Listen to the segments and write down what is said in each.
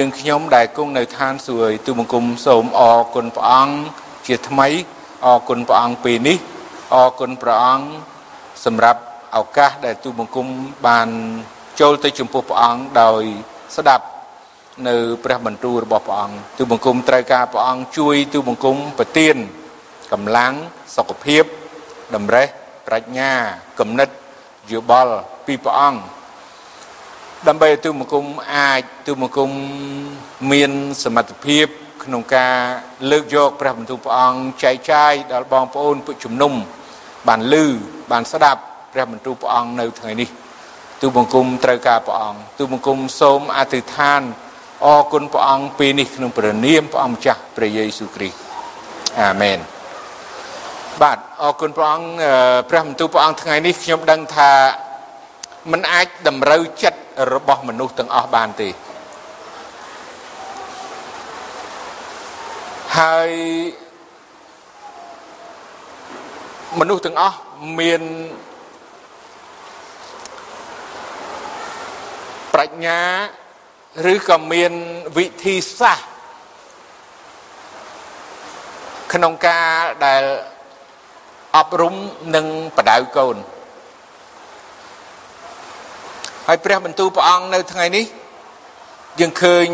យើងខ្ញុំដែលគង់នៅឋានសួគ៌ទូបង្គំសូមអរគុណព្រះអង្គជាថ្មីអរគុណព្រះអង្គពេលនេះអរគុណព្រះអង្គសម្រាប់ឱកាសដែលទូបង្គំបានចូលទៅចំពោះព្រះអង្គដោយស្ដាប់នៅព្រះបន្ទូលរបស់ព្រះអង្គទូបង្គំត្រូវការព្រះអង្គជួយទូបង្គំប្រទានកម្លាំងសុខភាពតម្រេះប្រាជ្ញាគំនិតយោបល់ពីព្រះអង្គ ដើម្បីឲ្យទូបង្គំអាចទូបង្គំមានសមត្ថភាព ក្នុងការលើកយកព្រះបន្ទូលព្រះអង្គចែកចាយដល់បងប្អូនពួកជំនុំ បានលឺបានស្ដាប់ព្រះបន្ទូលព្រះអង្គនៅថ្ងៃនេះទូបង្គំត្រូវការព្រះអង្គទូបង្គំសូមអធិដ្ឋានអរគុណព្រះអង្គពេលនេះក្នុងព្រះនាមព្រះអង្គម្ចាស់ព្រះយេស៊ូវគ្រីស្ទអាមែនបាទអរគុណព្រះអង្គព្រះបន្ទូលព្រះអង្គថ្ងៃនេះខ្ញុំដឹងថាมันអាចតម្រូវចិត្ត របស់មនុស្សទាំងអស់បានទេហើយមនុស្សទាំងអស់មានប្រាជ្ញាឬក៏មានវិធីសាស្ត្រក្នុងការដែលអប់រំនិងបដៅកូន ហើយព្រះបន្ទូលព្រះអង្គនៅថ្ងៃនេះយើងឃើញ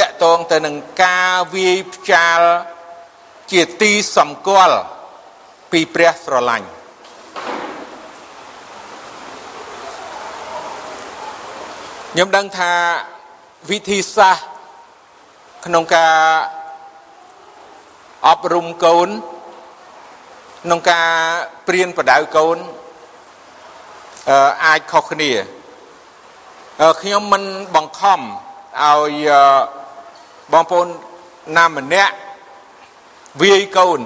តកតងទៅនឹងការវាយផ្ចាលជាទីសម្គាល់ពីព្រះស្រឡាញ់ខ្ញុំដឹងថាវិធីសាស្ត្រក្នុងការអប់រំកូនក្នុងការព្រៀនបដៅកូនអាចខុសគ្នា ខ្ញុំមិនបង្ខំឲ្យបងប្អូនណាម្នាក់វាយកូន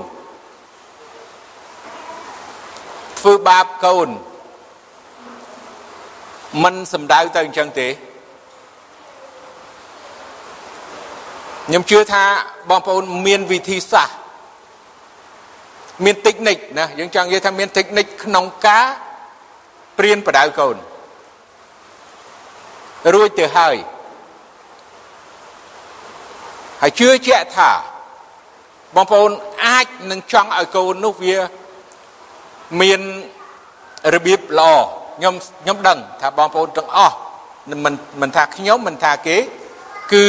ធ្វើបាបកូនមិនសំដៅទៅអញ្ចឹងទេខ្ញុំជឿថាបងប្អូនមានវិធីសាស្ត្រមានតិចនិចណាយើងចង់និយាយថាមានតិចនិចក្នុងការព្រៀនបដៅកូន រួចទៅហើយហើយជឿជាក់ថាបងប្អូនអាចនឹងចង់ឲ្យកូននោះវាមានរបៀបល្អខ្ញុំខ្ញុំដឹងថាបងប្អូនទាំងអស់មិនមិនថាខ្ញុំមិនថាគេគឺ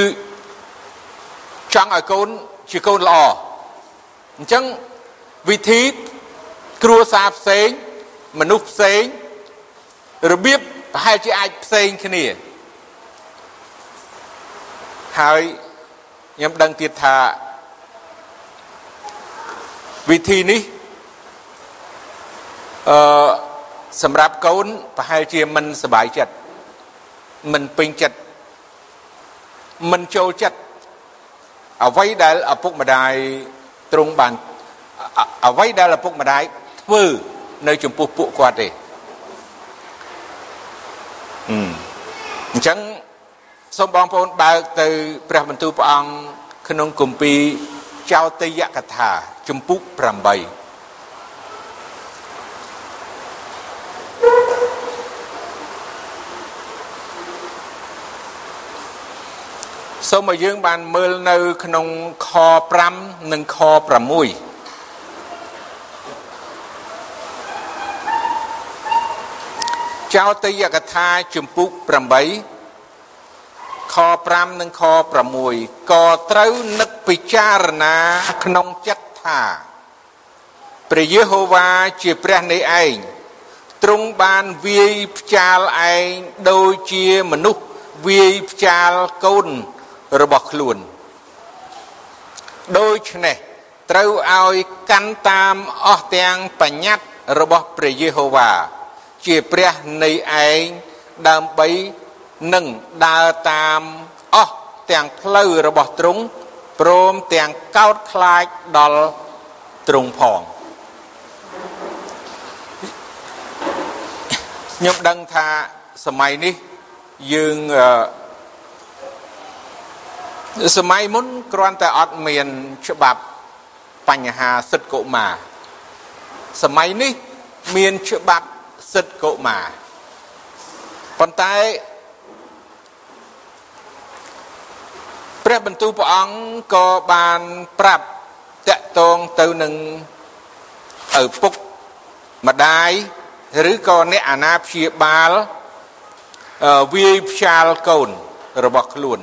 ចង់ឲ្យកូនជាកូនល្អអញ្ចឹងវិធីគ្រួសារផ្សេងមនុស្សផ្សេងរបៀបប្រហែលជាអាចផ្សេងគ្នា ហើយខ្ញុំដឹងទៀតថាវិធីនេះអឺសម្រាប់កូនប្រហែលជាមិនសบายចិត្តមិនពេញចិត្តមិនចូលចិត្តអ្វីដែលឪពុកម្ដាយទ្រង់បានអ្វីដែលឪពុកម្ដាយធ្វើនៅចំពោះពួកគាត់ទេ សូមបងប្អូនបើកទៅព្រះបន្ទូលព្រះអង្គក្នុងគម្ពីរចោទយកថាជំពូក8សូមឲ្យយើងបានមើលនៅក្នុងខ5និងខ6ចោទយកថាជំពូក8 ខ5និងខ6ក៏ត្រូវនឹកពិចារណាក្នុងចិត្តថាព្រះយេហូវ៉ាជាព្រះនៃឯងទ្រង់បានវាយផ្ចាលឯងដូចជាមនុស្សវាយផ្ចាលកូនរបស់ខ្លួនដូច្នេះត្រូវឲ្យកាន់តាមអស់ទាំងបញ្ញត្តិរបស់ព្រះយេហូវ៉ាជាព្រះនៃឯងដើម្បី នឹងដើរតាមអស់ទាំងផ្លូវរបស់ទ្រង់ព្រមទាំងកោតខ្លាចដល់ទ្រង់ផងខ្ញុំដឹងថាសម័យនេះយើងសម័យមុនគ្រាន់តែអត់មានច្បាប់បញ្ហាសិទ្ធិកុមារសម័យនេះមានច្បាប់សិទ្ធិកុមារប៉ុន្តែ ព្រះបន្ទូលព្រះអង្គក៏បានប្រាប់តកតងទៅនឹងឪពុកម្ដាយឬក៏អ្នកអាណាព្យាបាលវាយផ្ចាលកូនរបស់ខ្លួន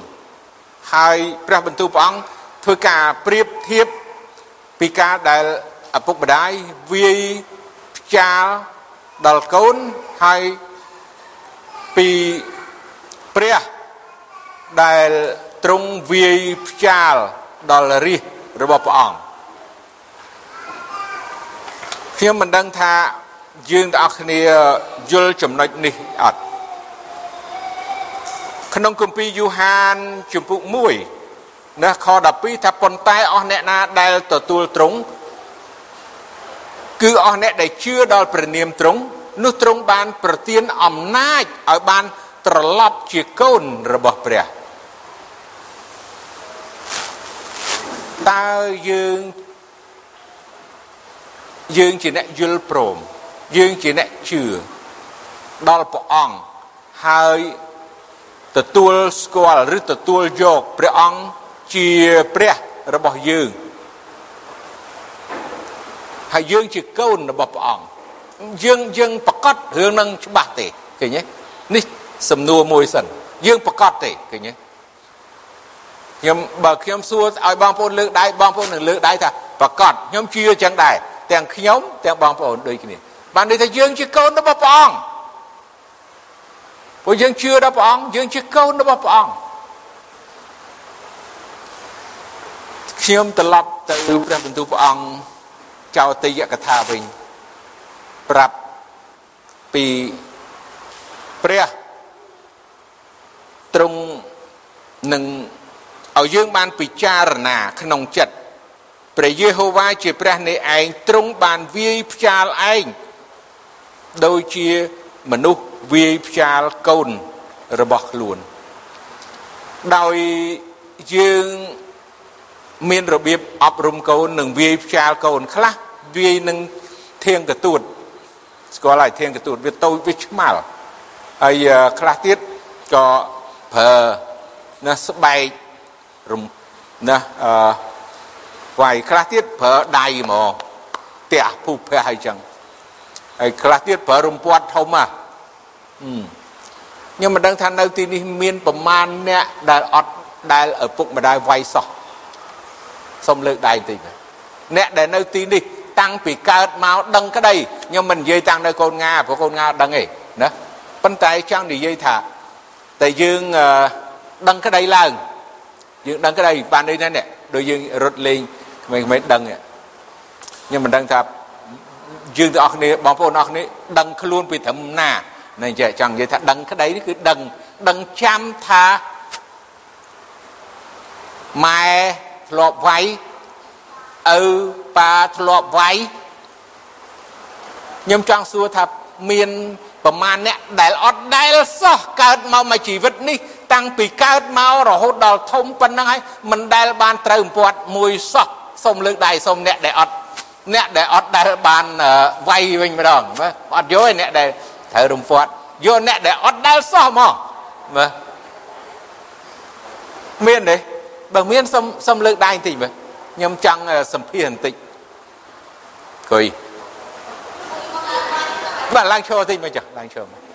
ហើយព្រះបន្ទូលព្រះអង្គធ្វើការប្រៀបធៀបពីការដែលឪពុកម្ដាយវាយផ្ចាលដល់កូនហើយពីព្រះដែល ទ្រង់វាយផ្ចាលដល់រាជរបស់ព្រះអង្គខ្ញុំមិនដឹងថាយើងទាំងអស់គ្នាយល់ចំណុចនេះអត់ក្នុងគម្ពីរយូហានជំពូក1ណាខ12ថាប៉ុន្តែអស់អ្នកណាដែលទទួលទ្រង់គឺអស់អ្នកដែលជឿដល់ព្រះនាមទ្រង់នោះទ្រង់បានប្រទានអំណាចឲ្យបានត្រឡប់ជាកូនរបស់ព្រះ តើយើងយើងជាអ្នកយល់ព្រមយើងជាអ្នកជឿដល់ព្រះអង្គហើយទទួលស្គាល់ឬទទួលយកព្រះអង្គជាព្រះរបស់យើងហើយយើងជាកូនរបស់ព្រះអង្គយើងយើងប្រកាសរឿងនឹងច្បាស់ទេឃើញទេនេះសំណួរមួយសិនយើងប្រកាសទេឃើញទេ ខ្ញុំបើខ្ញុំសួរឲ្យបងប្អូនលើកដៃបងប្អូននឹងលើកដៃថាប្រកាសខ្ញុំជឿអញ្ចឹងដែរទាំងខ្ញុំទាំងបងប្អូនដូចគ្នាបានន័យថាយើងជាកូនរបស់ព្រះអង្គព្រោះយើងជឿដល់ព្រះអង្គយើងជាកូនរបស់ព្រះអង្គខ្ញុំត្រឡប់ទៅព្រះបន្ទូលព្រះអង្គចោទយកថាវិញប្រាប់ពីព្រះទ្រង់នឹង ឲ្យយើងបានពិចារណាក្នុងចិត្តព្រះយេហូវ៉ាជាព្រះនៃឯងទ្រង់បានវាយផ្ចាលឯងដូចជាមនុស្សវាយផ្ចាលកូនរបស់ខ្លួនដោយយើងមានរបៀបអប់រំកូននឹងវាយផ្ចាលកូនខ្លះវាយនឹងធៀងកទួតស្គាល់ហើយធៀងកទួតវាតូចវាឆ្មាល់ហើយខ្លះទៀតក៏ប្រើណាស្បែករំ ណាអឺវាយខ្លះទៀតប្រើដៃហ្មងផ្ទះភូភះហើយចឹងហើយខ្លះទៀតប្រើរំពាត់ធំហ่ะខ្ញុំមិនដឹងថានៅទីនេះមានប្រមាណអ្នកដែលអត់ដែលឪពុកម្ដាយវាយសោះសូមលើកដៃបន្តិចអ្នកដែលនៅទីនេះតាំងពីកើតមកដឹងក្តីខ្ញុំមិននិយាយតាំងនៅកូនងាព្រោះកូនងាដឹងទេណាប៉ុន្តែចង់និយាយថាតែយើងដឹងក្តីឡើង យើងដឹងក្តីបាននេះណាដូចយើងរត់លេងក្មេងៗដឹងខ្ញុំមិនដឹងថាយើងទាំងអស់គ្នាបងប្អូនអស់គ្នាដឹងខ្លួនពីត្រឹមណានេះចេះចង់និយាយថាដឹងក្តីនេះគឺដឹងដឹងចាំថាម៉ែធ្លាប់វាយឪប៉ាធ្លាប់វាយខ្ញុំចង់សួរថាមានប្រមាណអ្នកដែលអត់ដែលសោះកើតមកមកជីវិតនេះ តាំងពីកើតមករហូតដល់ធំប៉ុណ្ណឹងហើយមិនដែលបានត្រូវអំពាត់មួយសោះសូមលើកដៃសូមអ្នកដែលអត់អ្នកដែលអត់ដែលបានវាយវិញម្ដងមើលអត់យកឯអ្នកដែលត្រូវរំពាត់យកអ្នកដែលអត់ដែលសោះមកមើលមានទេបើមានសុំសុំលើកដៃបន្តិចមើលខ្ញុំចង់សម្ភាសបន្តិចគួយបាទឡើងឈរបន្តិចមកចាស់ឡើងឈរមក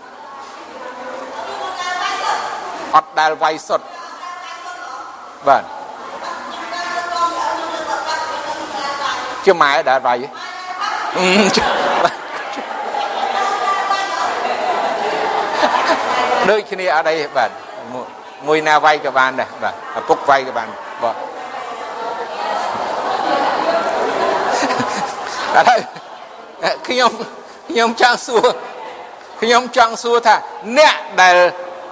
អត់ដែលវាយសុតបាទជាម៉ែដែលវាយដូចគ្នាអត់អីបាទមួយណាវាយក៏បានដែរបាទឪពុកវាយក៏បានបាទឥឡូវខ្ញុំខ្ញុំចង់សួរខ្ញុំចង់សួរថាអ្នកដែល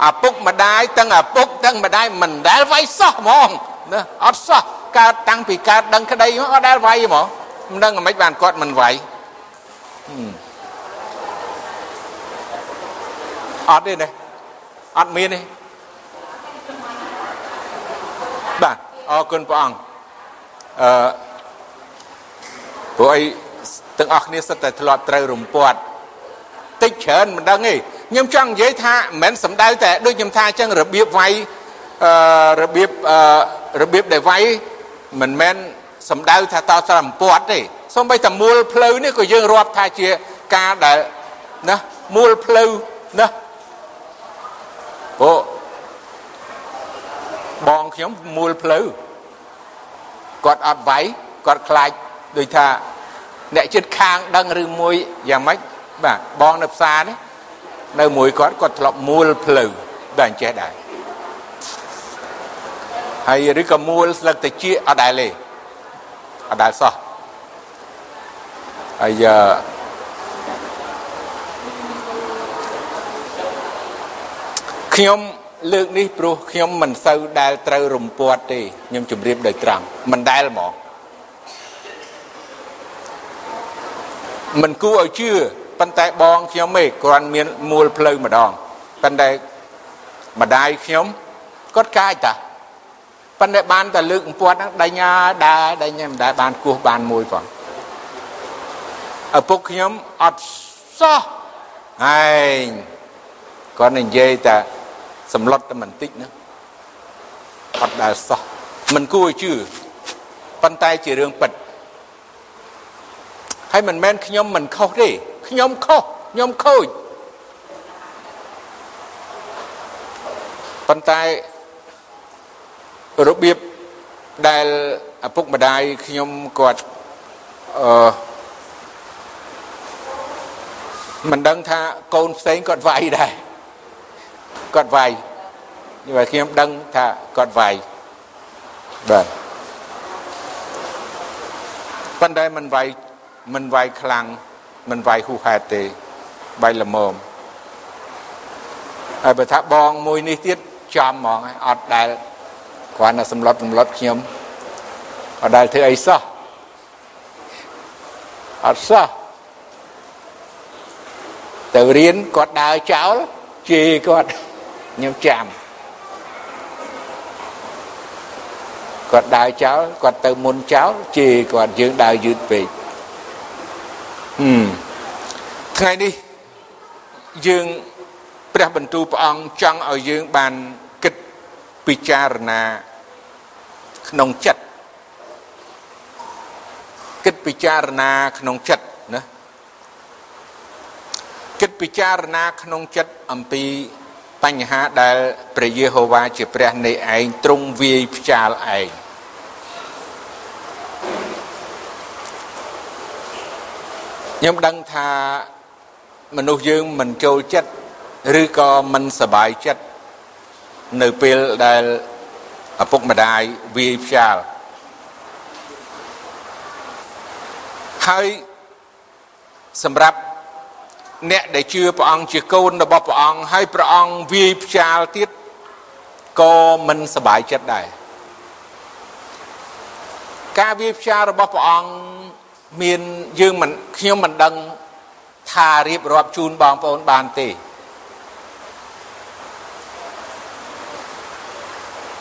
ឪពុកម្ដាយទាំងឪពុកទាំងម្ដាយមិនដែលវាយសោះហ្មងណាអត់សោះកើតតាំងពីកើតដឹងក្តីមកអត់ដែលវាយហ្មងមិនដឹងមិនបានគាត់មិនវាយអត់ទេណាអត់មានទេបាទអរគុណព្រះអង្គអឺព្រោះអីទាំងអស់គ្នាសិតតែធ្លាប់ត្រូវរំពាត់តិចច្រើនមិនដឹងទេ ខ្ញុំចង់និយាយថាមិនមែនសំដៅតែដូចខ្ញុំថាអញ្ចឹងរបៀបវាយអឺរបៀបអឺរបៀបដែលវាយមិនមែនសំដៅថាតស្រំពាត់ទេសូម្បីតែមូលផ្លូវនេះក៏យើងរាប់ថាជាការដែលណាមូលផ្លូវណាអូបងខ្ញុំមូលផ្លូវគាត់អត់វាយគាត់ខ្លាចដូចថាអ្នកចិត្តខាងដឹងឬមួយយ៉ាងម៉េចបាទបងនៅផ្សារនេះ នៅមួយគាត់គាត់ធ្លាប់មូលផ្លូវបាទអញ្ចេះដែរហើយឬក៏មូលស្លឹកតិចអត់ដែរទេអត់ដែរសោះហើយខ្ញុំលើកនេះព្រោះខ្ញុំមិនសូវដែលត្រូវរំពាត់ទេខ្ញុំជម្រាបដោយត្រង់មិនដែលហ្មងមិនគួរឲ្យជឿ ប៉ុន្តែបងខ្ញុំឯងគ្រាន់មានមូលផ្លូវម្ដងប៉ុន្តែម្ដាយខ្ញុំគាត់កាយតាប៉ុន្តែបានតែលើកអំពាត់ហ្នឹងដេញដើរដេញមិនដែលបានគោះបានមួយផងឪពុកខ្ញុំអត់សោះឯងគាត់និយាយតែសម្លុតតែបន្តិចណាអត់ដែលសោះមិនគួរជឿប៉ុន្តែជារឿងពិត ហើយមិនមែនខ្ញុំមិនខុសទេខ្ញុំខុសខ្ញុំខូចប៉ុន្តែរបៀបដែលឪពុកម្ដាយខ្ញុំគាត់អឺមិនដឹងថាកូនផ្សេងគាត់វាយដែរគាត់វាយ nhưng mà ខ្ញុំដឹងថាគាត់វាយបាទប៉ុន្តែមិនវាយ មិនវាយខ្លាំងមិនវាយហ៊ូហេតុទេវាយល្មមហើយបើថាបងមួយនេះទៀតចំហ្មងអត់ដែលគ្រាន់តែសម្លុតសម្លុតខ្ញុំអត់ដែលធ្វើអីសោះអត់សោះទៅរៀនគាត់ដើរចោលជេរគាត់ខ្ញុំចាំគាត់ដើរចោលគាត់ទៅមុនចោលជេរគាត់យើងដើរយឺតពេកហឹម ថ្ងៃនេះយើងព្រះបន្ទូលព្រះអង្គចង់ឲ្យយើងបានគិតពិចារណាក្នុងចិត្តគិតពិចារណាក្នុងចិត្តណាគិតពិចារណាក្នុងចិត្តអំពីបញ្ហាដែលព្រះយេហូវ៉ាជាព្រះនៃឯងទ្រង់វាយផ្ចាលឯង ខ្ញុំដឹងថាមនុស្សយើងមិនចូលចិត្តឬក៏មិនសบายចិត្តនៅពេលដែលឪពុកម្ដាយវាយផ្ចាលហើយសម្រាប់អ្នកដែលជឿព្រះអង្គជាកូនរបស់ព្រះអង្គហើយព្រះអង្គវាយផ្ចាលទៀតក៏មិនសบายចិត្តដែរការវាយផ្ចាលរបស់ព្រះអង្គ មានយើងមិនខ្ញុំមិនដឹងថារៀបរាប់ជូនបងប្អូនបានទេ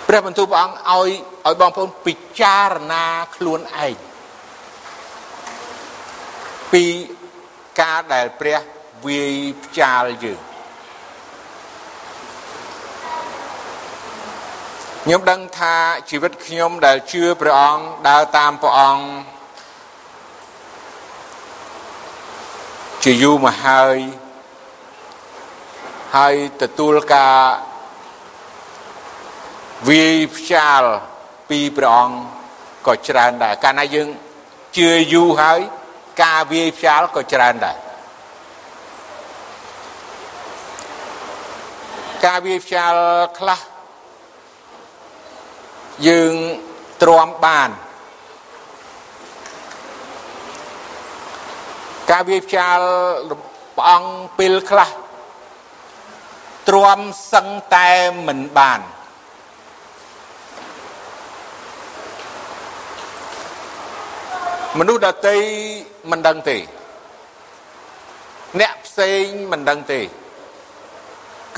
ព្រះបន្ទូលព្រះអង្គឲ្យឲ្យបងប្អូនពិចារណាខ្លួនឯងពីការដែលព្រះវាយផ្ចាលយើងខ្ញុំដឹងថាជីវិតខ្ញុំដែលជឿព្រះអង្គដើរតាមព្រះអង្គ ជាយូរមកហើយហើយទទួលការវាយផ្ចាលពីព្រះអង្គក៏ច្រើនដែរកាលណាយើងជឿយូរហើយការវាយផ្ចាលក៏ច្រើនដែរការវាយផ្ចាលខ្លះយើងទ្រាំបាន ការវាយផ្ចាលព្រះអង្គពេលខ្លះទ្រាំសឹងតែមិនបានមនុស្សដតីមិនដឹងទេ អ្នកផ្សេងមិនដឹងទេ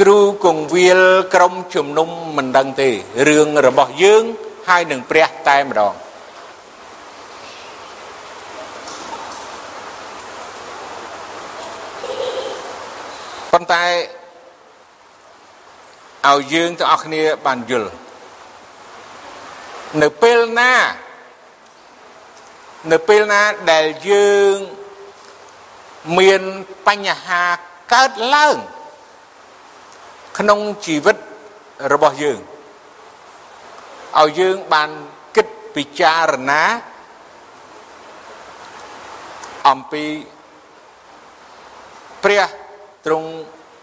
គ្រូគង្វាលក្រុមជំនុំមិនដឹងទេរឿងរបស់យើងហើយនឹងព្រះតែម្ដង ប៉ុន្តែឲ្យយើងទាំងអស់គ្នាបានយល់នៅពេលណានៅពេលណាដែលយើងមានបញ្ហាកើតឡើង ក្នុងជីវិតរបស់យើងឲ្យយើងបានគិតពិចារណាអំពីព្រះ ទ្រង់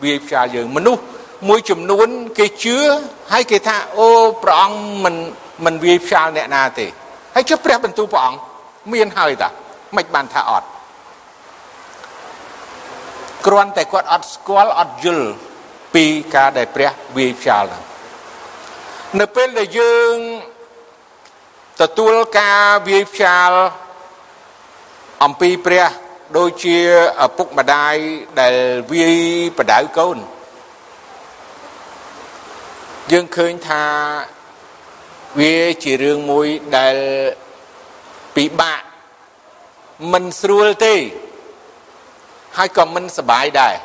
វាយផ្ចាលយើងមនុស្សមួយចំនួនគេជឿហើយគេថាអូព្រះអង្គមិនមិនវាយផ្ចាលអ្នកណាទេហើយចុះព្រះបន្ទូលព្រះអង្គមានហើយតាមិនបានថាអត់គ្រាន់តែគាត់អត់ស្គាល់អត់យល់ពីការដែលព្រះវាយផ្ចាលហ្នឹងនៅពេលដែលយើងទទួលការវាយផ្ចាលអំពីព្រះ ដូចជាឪពុកម្ដាយដែលវាយបដៅកូនយើងឃើញថាវាជារឿងមួយដែលពិបាកមិនស្រួលទេហើយក៏មិនសប្បាយដែរ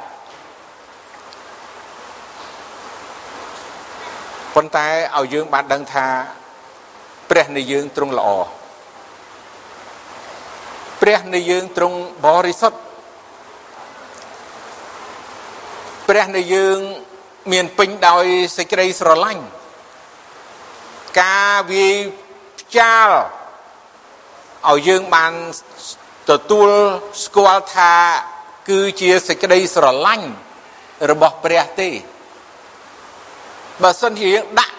ប៉ុន្តែឲ្យយើងបានដឹងថាព្រះនៃយើងទ្រង់ល្អ ព្រះនៃយើងទ្រង់បរិសុទ្ធព្រះនៃយើងមានពេញដោយសេចក្តីស្រឡាញ់ការវាយផ្ចាលឲ្យយើងបានទទួលស្គាល់ថាគឺជាសេចក្តីស្រឡាញ់របស់ព្រះទេបើសិនជាយើងដាក់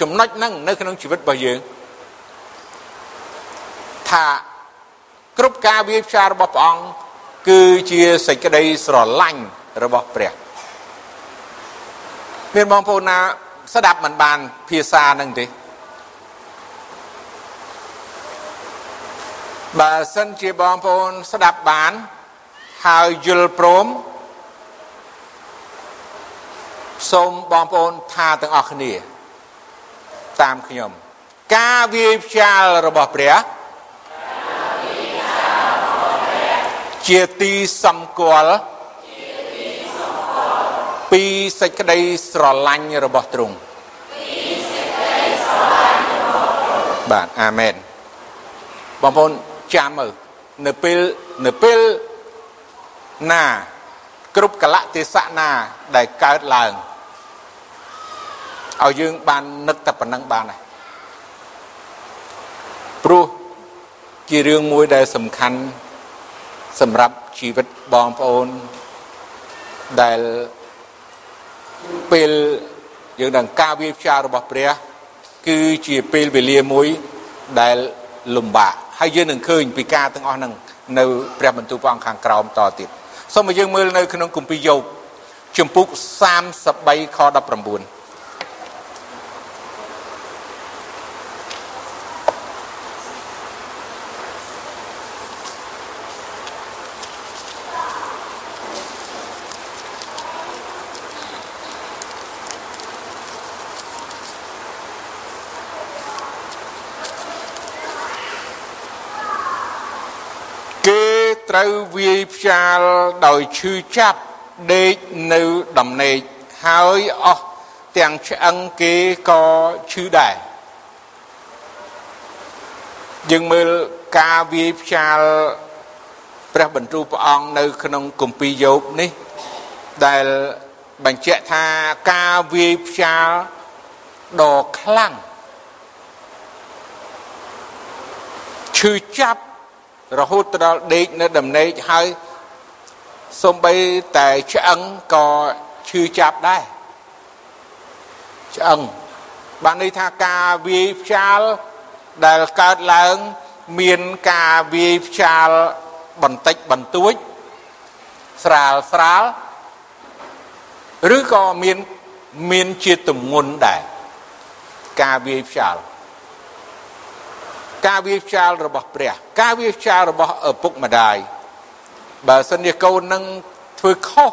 ចំណុចហ្នឹងនៅក្នុងជីវិតរបស់យើងថា គ្រប់ការវាយផ្សារបស់ព្រះអង្គគឺជាសេចក្តីស្រឡាញ់របស់ព្រះមានបងប្អូនណាស្ដាប់មិនបានភាសាហ្នឹងទេបើសិនជាបងប្អូនស្ដាប់បានហើយយល់ព្រមសូមបងប្អូនថាទាំងអស់គ្នា តាមខ្ញុំ ការវាយផ្ចាលរបស់ព្រះ ជាទីសម្គាល់ពីសេចក្តីស្រឡាញ់របស់ទ្រង់បាទអាមែនបងប្អូនចាំមើលនៅពេលនៅពេលណាគ្រប់កលៈទេសៈណាដែលកើតឡើងឲ្យយើងបាននឹកតែប៉ុណ្្នឹងបានហើយព្រោះជារឿងមួយដែលសំខាន់ សម្រាប់ជីវិតបងប្អូនដែលពេលយើងដឹងការវាផ្ចារបស់ព្រះ គឺជាពេលវេលាមួយដែលលំបាកហើយយើងនឹងឃើញពីការទាំងអស់ហ្នឹងនៅព្រះបន្ទូលព្រះអង្គខាងក្រោមតទៀតសូមឲ្យយើងមើលនៅក្នុងគម្ពីរយោបជំពូក33ខ19 ត្រូវវាយផ្ចាលដោយឈឺចាប់ដេកនៅដំណេកហើយអស់ទាំងឆ្អឹងគេក៏ឈឺដែរយើងមើលការវាយផ្ចាលព្រះបន្ទូលព្រះអង្គនៅ ក្នុងគម្ពីរយោបនេះ ដែលបញ្ជាក់ថាការវាយផ្ចាលដ៏ខ្លាំងឈឺចាប់ រហូតដល់ដេកនៅដំណេកហើយសំបីតែឆ្អឹងក៏ឈឺចាប់ដែរឆ្អឹងបានន័យថាការវាយផ្ចាលដែលកើតឡើងមានការវាយផ្ចាលបន្តិចបន្តួចស្រាលស្រាលឬក៏មានមានជាទម្ងន់ដែរការវាយផ្ចាល ការវាផ្ចាលរបស់ព្រះ ការវាផ្ចាលរបស់ឪពុកម្ដាយបើសិនជាកូននឹងធ្វើខុស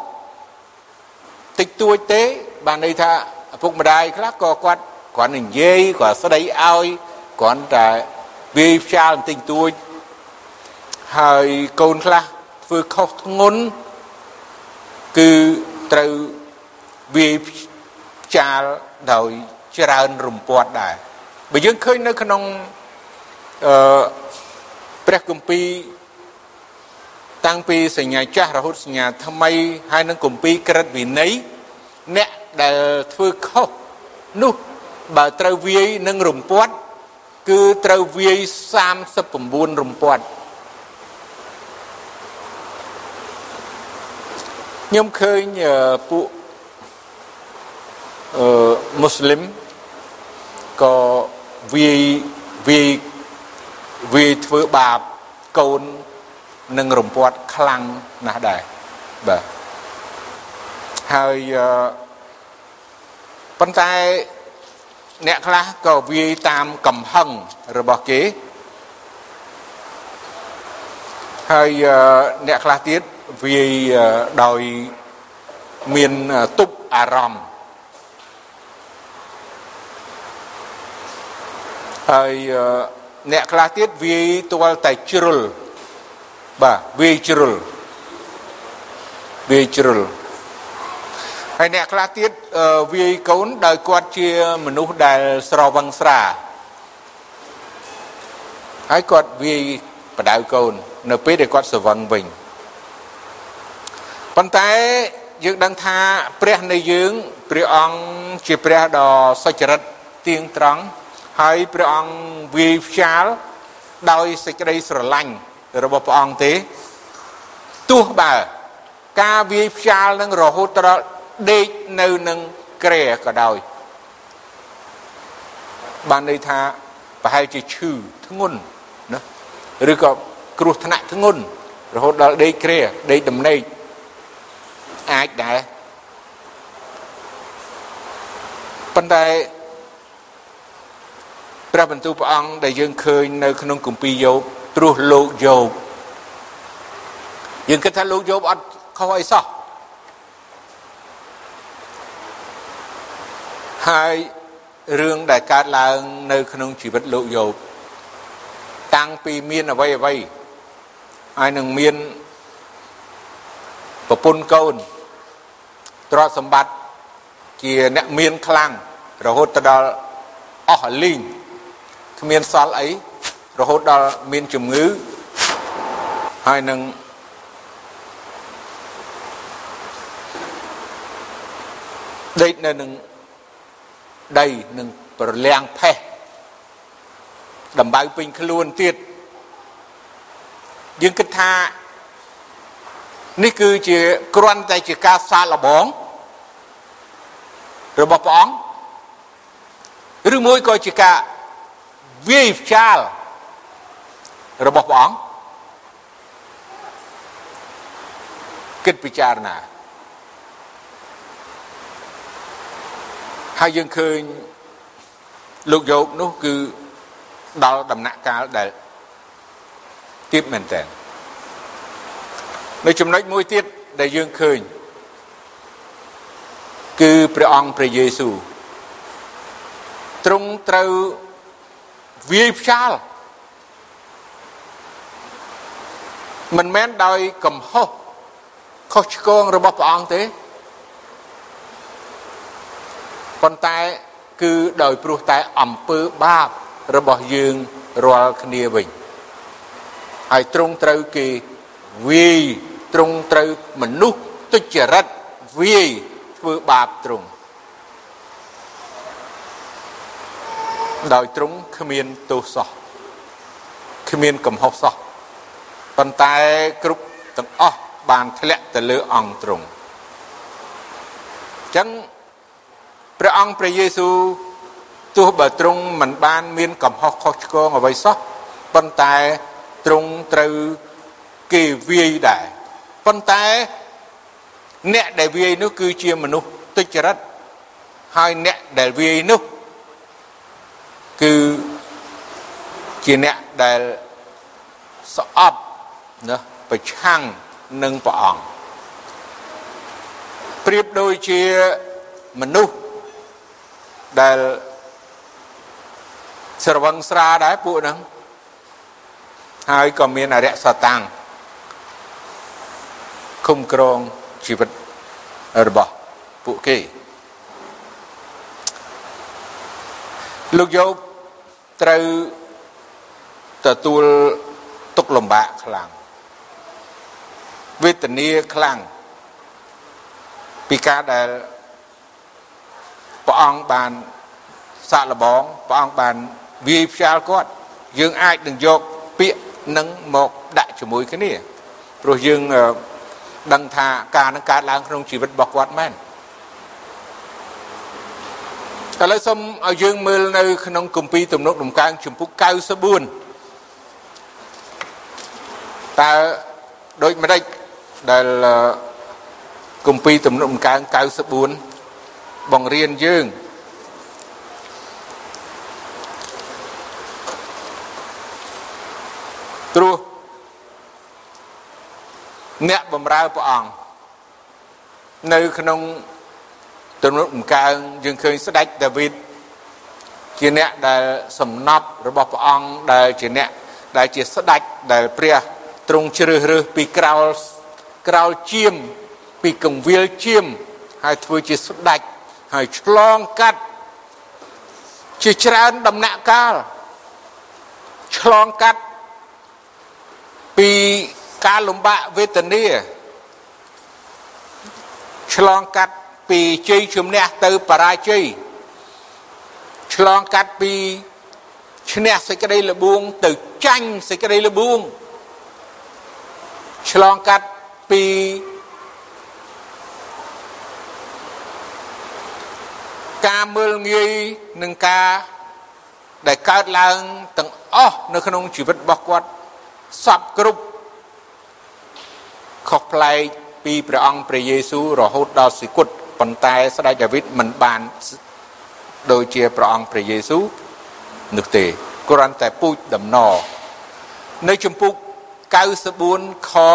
តិចតួចទេបានន័យថាឪពុកម្ដាយខ្លះក៏គាត់គ្រាន់តែនិយាយគាត់ស្ដីឲ្យគ្រាន់តែវាផ្ចាលបន្តិចតួចហើយកូនខ្លះធ្វើខុសធ្ងន់គឺត្រូវវាផ្ចាលដោយច្រើនរំពាត់ដែរបើយើងឃើញនៅក្នុង អឺព្រះគម្ពីរតាំងពីសញ្ញាចាស់រហូតសញ្ញាថ្មីហើយនឹងគម្ពីរក្រិតវិន័យអ្នកដែលធ្វើខុសនោះបើត្រូវវាយនឹងរំពាត់គឺត្រូវវាយ39រំពាត់ខ្ញុំឃើញពួកអឺមូស្លីមក៏វាយវាយ វាយធ្វើបាបកូននឹងរំពាត់ខ្លាំងណាស់ដែរបាទហើយប៉ុន្តែអ្នកខ្លះក៏វាយតាមកំហឹងរបស់គេហើយអ្នកខ្លះទៀតវាយដោយមានទប់អារម្មណ៍ហើយ អ្នកខ្លះទៀតវាយទាល់តែជ្រុលបាទវាយជ្រុលវាយជ្រុលហើយអ្នកខ្លះទៀតវាយកូនដោយគាត់ជាមនុស្សដែលស្រវឹងស្រាហើយគាត់វាយបដៅកូន នៅពេលដែលគាត់ស្រវឹងវិញប៉ុន្តែយើងដឹងថាព្រះនៃយើងព្រះអង្គជាព្រះដ៏សុចរិតទៀងត្រង់ ហើយព្រះអង្គវាយផ្ចាលដោយសេចក្តីស្រឡាញ់របស់ព្រះអង្គទេទោះបើការវាយផ្ចាលនឹងរហូតដល់ដេកនៅនឹងក្រែក៏ដោយបានន័យថាប្រហែលជាឈឺធ្ងន់ណាឬក៏គ្រោះថ្នាក់ធ្ងន់រហូតដល់ដេកក្រែដេកដំណេកអាចដែរប៉ុន្តែ ព្រះបន្ទូលព្រះអង្គដែលយើងឃើញនៅក្នុងគម្ពីរយោបព្រោះលោកយោបយើងគិតថាលោកយោបអត់ខុសអីសោះហើយរឿងដែលកើតឡើងនៅក្នុងជីវិតលោកយោបតាំងពីមានអ្វីអ្វីហើយនឹងមានប្រពន្ធកូនទ្រព្យសម្បត្តិជាអ្នកមានខ្លាំងរហូតទៅដល់អស់លីង គ្មានសល់អីរហូតដល់មានជំងឺហើយនឹងដេកនៅនឹងដីនឹងប្រលាំងផេះដំបៅពេញខ្លួនទៀតយើងគិតថានេះគឺជាគ្រាន់តែជាការសាកល្បងរបស់ព្រះអង្គឬមួយក៏ជាការ វាយផ្ចាលរបស់ព្រះអង្គគិតពិចារណាហើយយើងឃើញលោកយោបនោះគឺដល់ដំណាក់កាលដែលទៀបមែនតើនៅចំណុចមួយទៀតដែលយើងឃើញគឺព្រះអង្គព្រះយេស៊ូវទ្រង់ត្រូវ វាយផ្ចាលមិនមែនដោយកំហុសខុសឆ្គងរបស់ព្រះអង្គទេប៉ុន្តែគឺដោយព្រោះតែអំពើបាបរបស់យើងរាល់គ្នាវិញហើយទ្រង់ត្រូវគេវាយទ្រង់ត្រូវមនុស្សទុច្ចរិតវាយធ្វើបាបទ្រង់ ដោយទ្រង់គ្មានទោសសោះគ្មានកំហុសសោះប៉ុន្តែគ្រប់ទាំងអស់បានធ្លាក់ទៅលើអង្គទ្រង់អញ្ចឹងព្រះអង្គព្រះយេស៊ូវទោះបើទ្រង់មិនបានមានកំហុសខុសឆ្គងអ្វីសោះប៉ុន្តែទ្រង់ត្រូវគេវាយដែរប៉ុន្តែអ្នកដែលវាយនោះគឺជាមនុស្សទុច្ចរិតហើយអ្នកដែលវាយនោះ គឺជាអ្នកដែលស្អប់ណាប្រឆាំងនឹងព្រះអង្គប្រៀបដូចជាមនុស្សដែលស្រវឹងស្រាដែរពួកហ្នឹងហើយក៏មានអរិយសតាំងគុំក្រងជីវិតរបស់ពួកគេលោកយោប ត្រូវទទួលទុកលំបាកខ្លាំងវេទនាខ្លាំងពីការដែលព្រះអង្គបានសាក់លបងព្រះអង្គបានវាយផ្សាលគាត់យើងអាចនឹងយកពាក្យនឹងមកដាក់ជាមួយគ្នាព្រោះយើងដឹងថាការនឹងកើតឡើងក្នុងជីវិតរបស់គាត់មែន ឥឡូវសូមឲ្យយើងមើលនៅ ក្នុងគម្ពីរទំនុក ដំកើងជំពូក94តើដូចម្ដេចដែលគម្ពីរទំនុកដំកើង94បង្រៀនយើងព្រោះអ្នកបម្រើព្រះអង្គនៅក្នុង ទំនុកដំកើងយើងឃើញស្ដេចដាវីតជាអ្នកដែលសំណប់របស់ព្រះអង្គដែលជាអ្នកដែលជាស្ដេចដែលព្រះទ្រង់ជ្រើសរើសពីក្រោលក្រោលជាមពីកងវិលជាមហើយធ្វើជាស្ដេចហើយឆ្លងកាត់ជាច្រើនដំណាក់កាលឆ្លងកាត់ពីការលំបាកវេទនាឆ្លងកាត់ ពីជ័យជំនះទៅបរាជ័យឆ្លងកាត់ពីឈ្នះសេចក្តីល្បួងទៅចាញ់សេចក្តីល្បួងឆ្លងកាត់ពីការមើលងាយនឹងការដែលកើតឡើងទាំងអស់នៅក្នុងជីវិតរបស់គាត់សពគ្រប់ខុសប្លែកពីព្រះអង្គព្រះយេស៊ូវរហូតដល់សិគុត ប៉ុន្តែស្ដេចដាវីតមិនបានដូចជាព្រះអង្គព្រះយេស៊ូវនោះទេគ្រាន់តែពូជដំណរនៅជំពូក94ខ12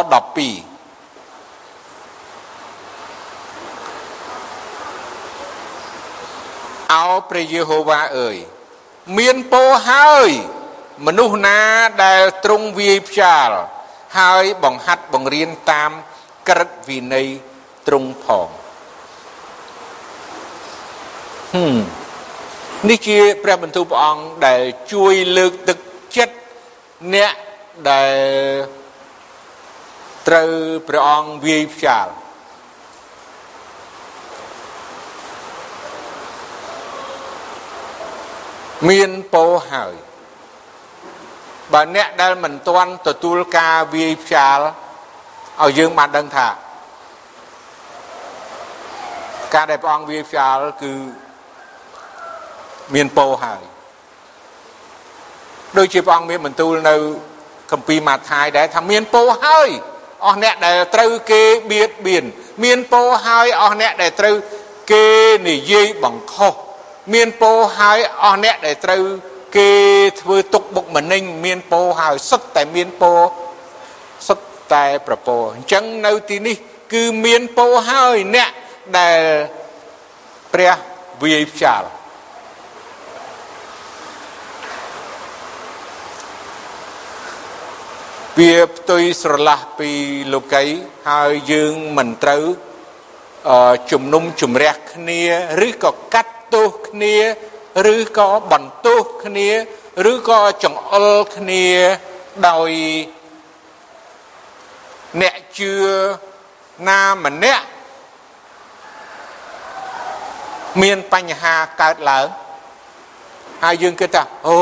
អោព្រះយេហូវ៉ាអើយមានពោហើយមនុស្សណាដែលទ្រង់វាយផ្ចាលហើយបង្ហាត់បង្រៀនតាមក្រឹតវិន័យទ្រង់ផងហឹម នេះជាព្រះបន្ទូលព្រះអង្គដែលជួយលើកទឹកចិត្តអ្នកដែលត្រូវព្រះអង្គវាយផ្ចាលមានពោហើយបើអ្នកដែលមិនទាន់ទទួលការវាយផ្ចាលឲ្យយើងបានដឹងថា ការដែលព្រះអង្គវាយផ្ចាលគឺ មានពោហើយដូចជាព្រះអង្គមានបន្ទូលនៅគម្ពីរម៉ាថាយដែរថាមានពោហើយអស់អ្នកដែលត្រូវគេបៀតបៀនមានពោហើយអស់អ្នកដែលត្រូវគេនិយាយបង្ខុសមានពោហើយអស់អ្នកដែលត្រូវគេធ្វើទុកបុកម្នេញមានពោហើយសុទ្ធតែមានពោសុទ្ធតែប្រពោអញ្ចឹងនៅទីនេះ គឺមានពោហើយអ្នកដែលព្រះវាយផ្ចាល់ វាផ្ទុយស្រឡះពីលោកីហើយយើងមិនត្រូវជំនុំជម្រះគ្នាឬក៏កាត់ទោសគ្នាឬក៏បន្ទោសគ្នាឬក៏ចង្អុលគ្នាដោយអ្នកជឿណាម្នាក់មានបញ្ហាកើតឡើងហើយយើងគិតថាអូ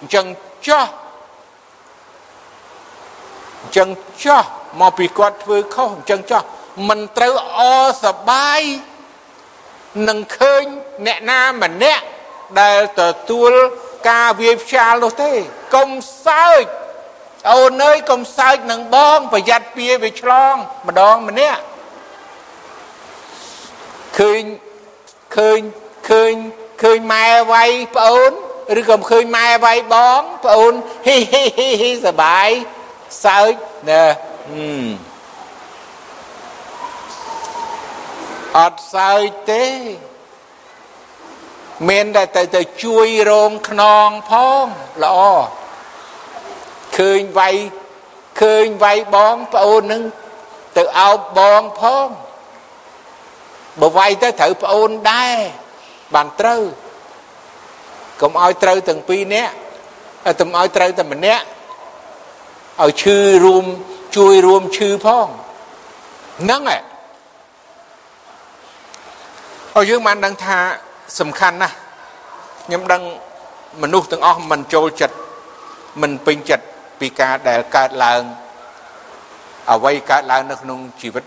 អញ្ចឹងចោះ អញ្ចឹងចោះមកពីគាត់ធ្វើខុសអញ្ចឹងចោះមិនត្រូវអសបាយនឹងឃើញអ្នកណាម្នាក់ដែលទទួលការវាយផ្ចាលនោះទេកុំសើចអូនអើយកុំសើចនឹងបង ប្រយ័ត្នពៀវាឆ្លងម្ដងម្នាក់ឃើញឃើញឃើញឃើញម៉ែវាយប្អូនឬក៏ឃើញម៉ែវាយបងប្អូនហ៊ីហ៊ីហ៊ីសបាយ សើចណាអត់សើចទេមានតែទៅទៅជួយរងខ្នងផងល្អឃើញវាយឃើញវាយបងប្អូននឹងទៅអោបបងផងបើវាយទៅត្រូវប្អូនដែរបានត្រូវកុំឲ្យត្រូវទាំងពីរនាក់តែឲ្យត្រូវតែម្នាក់ ឲ្យឈឺរួមជួយរួមឈឺផងហ្នឹងឯងហើយយើងបានដឹងថាសំខាន់ណាស់ខ្ញុំដឹងមនុស្សទាំងអស់មិនចូលចិត្តមិនពេញចិត្តពីការដែលកើតឡើងអ្វីកើតឡើងនៅក្នុងជីវិត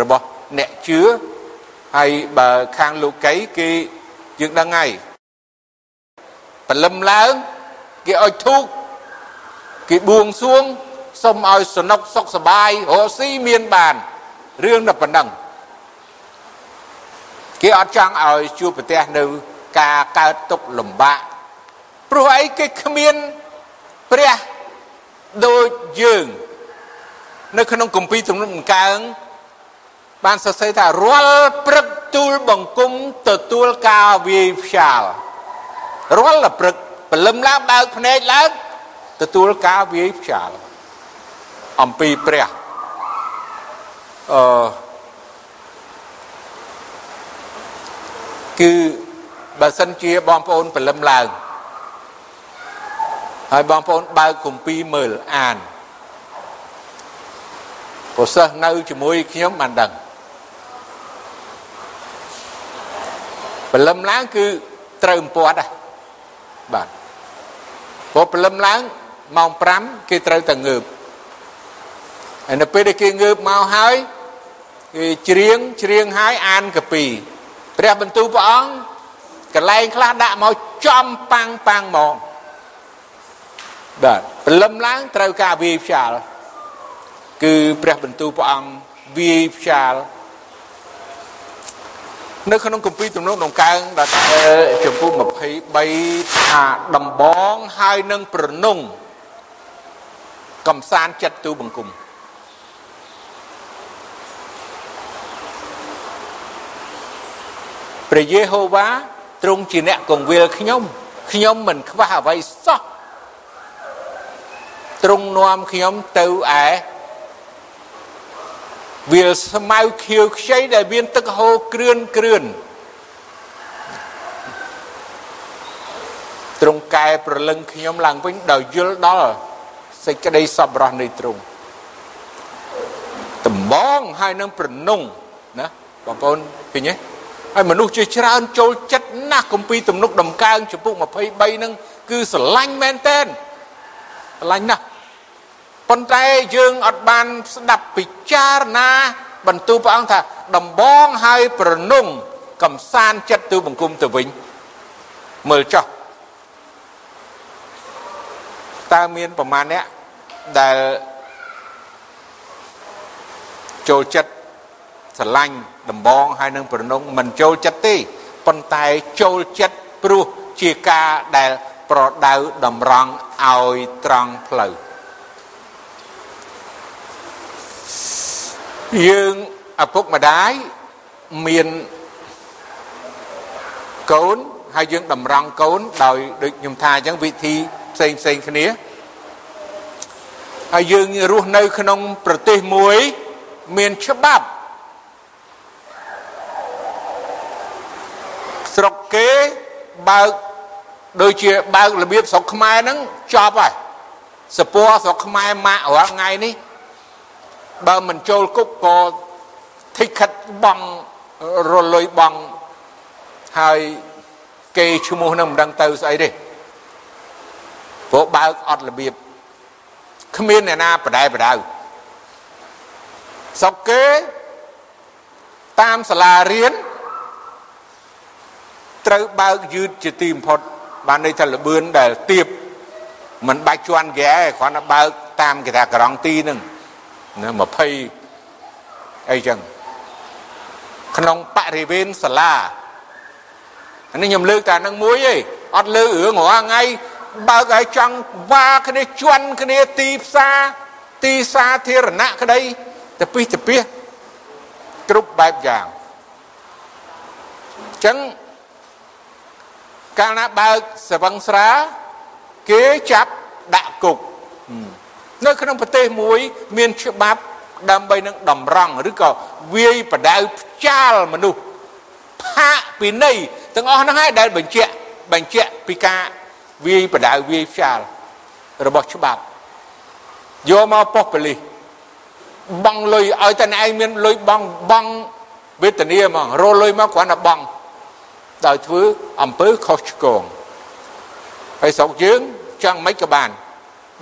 របស់អ្នកជឿហើយបើខាងលោកីគេយើងដឹងហើយព្រលឹមឡើងគេឲ្យធូក គេបួងសួងសុំឲ្យសនុកសុខសบายរកស៊ីមានបានរឿងតែប៉ុណ្ណឹងគេអត់ចង់ឲ្យជួបប្រទះនៅការកើតទុកលំបាកព្រោះអីគេគ្មានព្រះដូចយើងនៅក្នុងគម្ពីរទំនុកដង្កើងបានសរសេរថារាល់ព្រឹកទូលបង្គំទទួលការវាយផ្សាលរាល់ព្រឹកព្រលឹមឡើងបើកភ្នែកឡើង ទទួលការវាយផ្សាលអំពីព្រះអឺគឺបើសិនជាបងប្អូនព្រលឹមឡើងហើយបងប្អូនបើកគម្ពីរមើលអានប្រសិទ្ធនៅជាមួយខ្ញុំបានដឹងព្រលឹមឡើងគឺត្រូវអំពាត់ដែរបាទព្រោះព្រលឹមឡើង ម៉ោង5គេត្រូវតែងើបហើយនៅពេលដែលគេងើបមកហើយគេច្រៀងច្រៀងហើយអានកពីព្រះបន្ទូលព្រះអង្គកន្លែងខ្លះដាក់មកចំប៉ាំងប៉ាំងមកបាទព្រលឹមឡើងត្រូវការវាយផ្សាលគឺព្រះបន្ទូលព្រះអង្គវាយផ្សាលនៅក្នុងគម្ពីរទំនុកដង្កើងដែលចំពោះ23ថាដំបងហើយនឹងប្រនង កំសានចិត្តទូបង្គំព្រះយេហូវ៉ាទ្រង់ជាអ្នកកងវិលខ្ញុំខ្ញុំមិនខ្វះអ្វីសោះទ្រង់នាំខ្ញុំទៅឯវាលស្មៅខៀវខ្ចីដែលមានទឹកហូរគ្រឿនគ្រឿនទ្រង់កែប្រលឹងខ្ញុំឡើងវិញដោយយល់ដល់ សេចក្តីសប្បុរសនៃទ្រង់ដំបងហើយនឹងប្រនងណាបងប្អូនឃើញទេហើយមនុស្សជាច្រើនចូលចិត្តណាស់គម្ពីរទំនុកដំកើងចំពុក23ហ្នឹងគឺស្រឡាញ់មែនតើស្រឡាញ់ណាស់ប៉ុន្តែយើងអត់បានស្ដាប់ពិចារណា បន្ទូលព្រះអង្គថាដំបងហើយប្រនងកំសានចិត្តទូបង្គំទៅវិញមើលចោះតើមានប្រមាណអ្នក ដែលចូលចិត្តស្រឡាញ់ដំបងហើយនឹងប្រនងមិនចូលចិត្តទេប៉ុន្តែចូលចិត្តព្រោះជាការដែលប្រដៅតម្រង់ឲ្យត្រង់ផ្លូវយើងឪពុកម្ដាយមានកូនហើយយើងតម្រង់កូនដោយដូចខ្ញុំថាអញ្ចឹងវិធីផ្សេងផ្សេងគ្នា ហើយយើងរស់នៅក្នុងប្រទេសមួយមានច្បាប់ស្រុកគេបើកដូចជាបើករបៀបស្រុកខ្មែរហ្នឹងចប់ហើយសពរស្រុកខ្មែរម៉ាក់រាល់ថ្ងៃនេះបើមិនចូលគុកក៏ធីខិតបងរលុយបងហើយគេឈ្មោះនឹងមិនដឹងទៅស្អីទេព្រោះបើកអត់របៀប គ្មានអ្នកណាបដែបដៅសុកគេតាមសាលារៀនត្រូវបើកយឺតជាទីបំផុតបានន័យថាលបឿនដែលទៀបមិនបាច់ជន់ហ្គេគ្រាន់តែបើកតាមគេថាក្រងទីនឹងណា20អីចឹងក្នុងបរិវេណសាលានេះខ្ញុំលើកតែនឹងមួយឯងអត់លើករឿងរាល់ថ្ងៃ បើកឲ្យចង់វ៉ាគ្នាជន់គ្នាទីផ្សារទីសាធារណៈក្តីទៅពីទៅពីគ្រប់បែបយ៉ាងអញ្ចឹងកាលណាបើកសវឹងស្រាគេចាប់ដាក់គុកនៅក្នុងប្រទេសមួយ មានច្បាប់ដើម្បីនឹងតម្រង់ឬក៏វាយបដៅផ្ចាលមនុស្សផាកពីនៃទាំងអស់ហ្នឹងហើយដែលបញ្ជាក់បញ្ជាក់ពីការ វាយបដៅវាយផ្ចាលរបស់ច្បាប់យកមកប៉ុស្តិ៍ប៉ូលីសបងលុយឲ្យតែឯងមានលុយបងបងវេទនាហ្មងរលុយមកគ្រាន់តែបងដោយធ្វើអំពើខុសឆ្គងហើយស្រុកយើងចង់មិនក៏បាន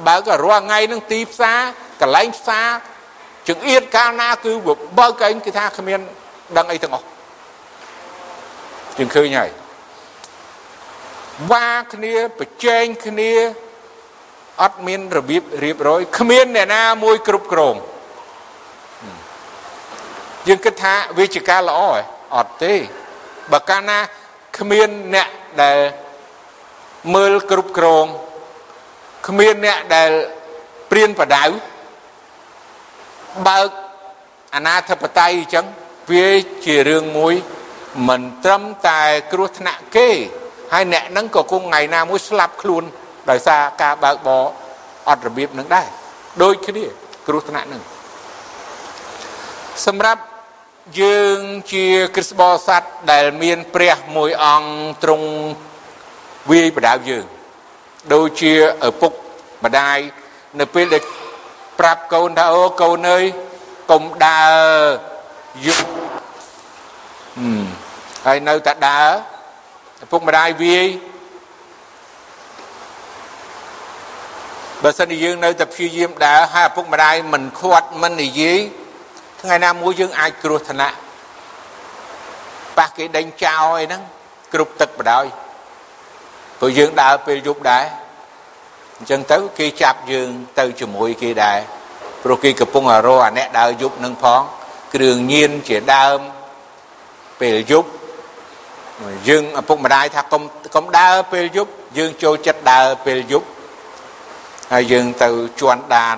បើក៏រាល់ថ្ងៃនឹងទីផ្សារកន្លែងផ្សារចង្អៀតកាលណាគឺបើកឯងគឺថាគ្មានដឹងអីទាំងអស់យើងឃើញហើយ វ៉ាគ្នាប្រជែងគ្នាអត់មានរបៀបរៀបរយគ្មានអ្នកណាមួយគ្រប់គ្រងយើងគិតថាវាជាការល្អអត់ទេបើកាលណាគ្មានអ្នកដែលមើលគ្រប់គ្រងគ្មានអ្នកដែលព្រៀនបដៅបើកអាណាធិបតេយ្យអញ្ចឹងវាជារឿងមួយមិនត្រឹមតែគ្រោះថ្នាក់គេ ហើយអ្នកហ្នឹងក៏គង់ថ្ងៃណាមួយស្លាប់ខ្លួនដោយសារការបើកបរអត់របៀបនឹងដែរដូចគ្នាគ្រោះថ្នាក់នឹងសម្រាប់យើងជាគ្រិស្តបរិស័ទដែលមានព្រះមួយអង្គទ្រង់វាយបដៅយើងដូចជាឪពុកម្ដាយនៅពេលដែលប្រាប់កូនថាអូកូនអើយកុំដើរយប់ហើយនៅតែដើរ ឪពុកម្ដាយវាយបើសិនជាយើងនៅតែព្យាយាមដើរហើយឪពុកម្ដាយមិនខាត់មិននិយាយថ្ងៃណាមួយយើងអាចគ្រោះថ្នាក់ប៉ះគេដេញចោលអីហ្នឹងគ្រប់ទឹកបដ ாய் ព្រោះយើងដើរពេលយប់ដែរអញ្ចឹងទៅគេចាប់យើងទៅជាមួយគេដែរព្រោះគេកំពុងរកអាអ្នកដើរយប់នឹងផងគ្រឿងញៀនជាដើមពេលយប់ យើងឪពុកម្ដាយថាកុំកុំដើរពេលយប់យើងចូលចិត្តដើរពេលយប់ហើយយើងទៅជន់ដាន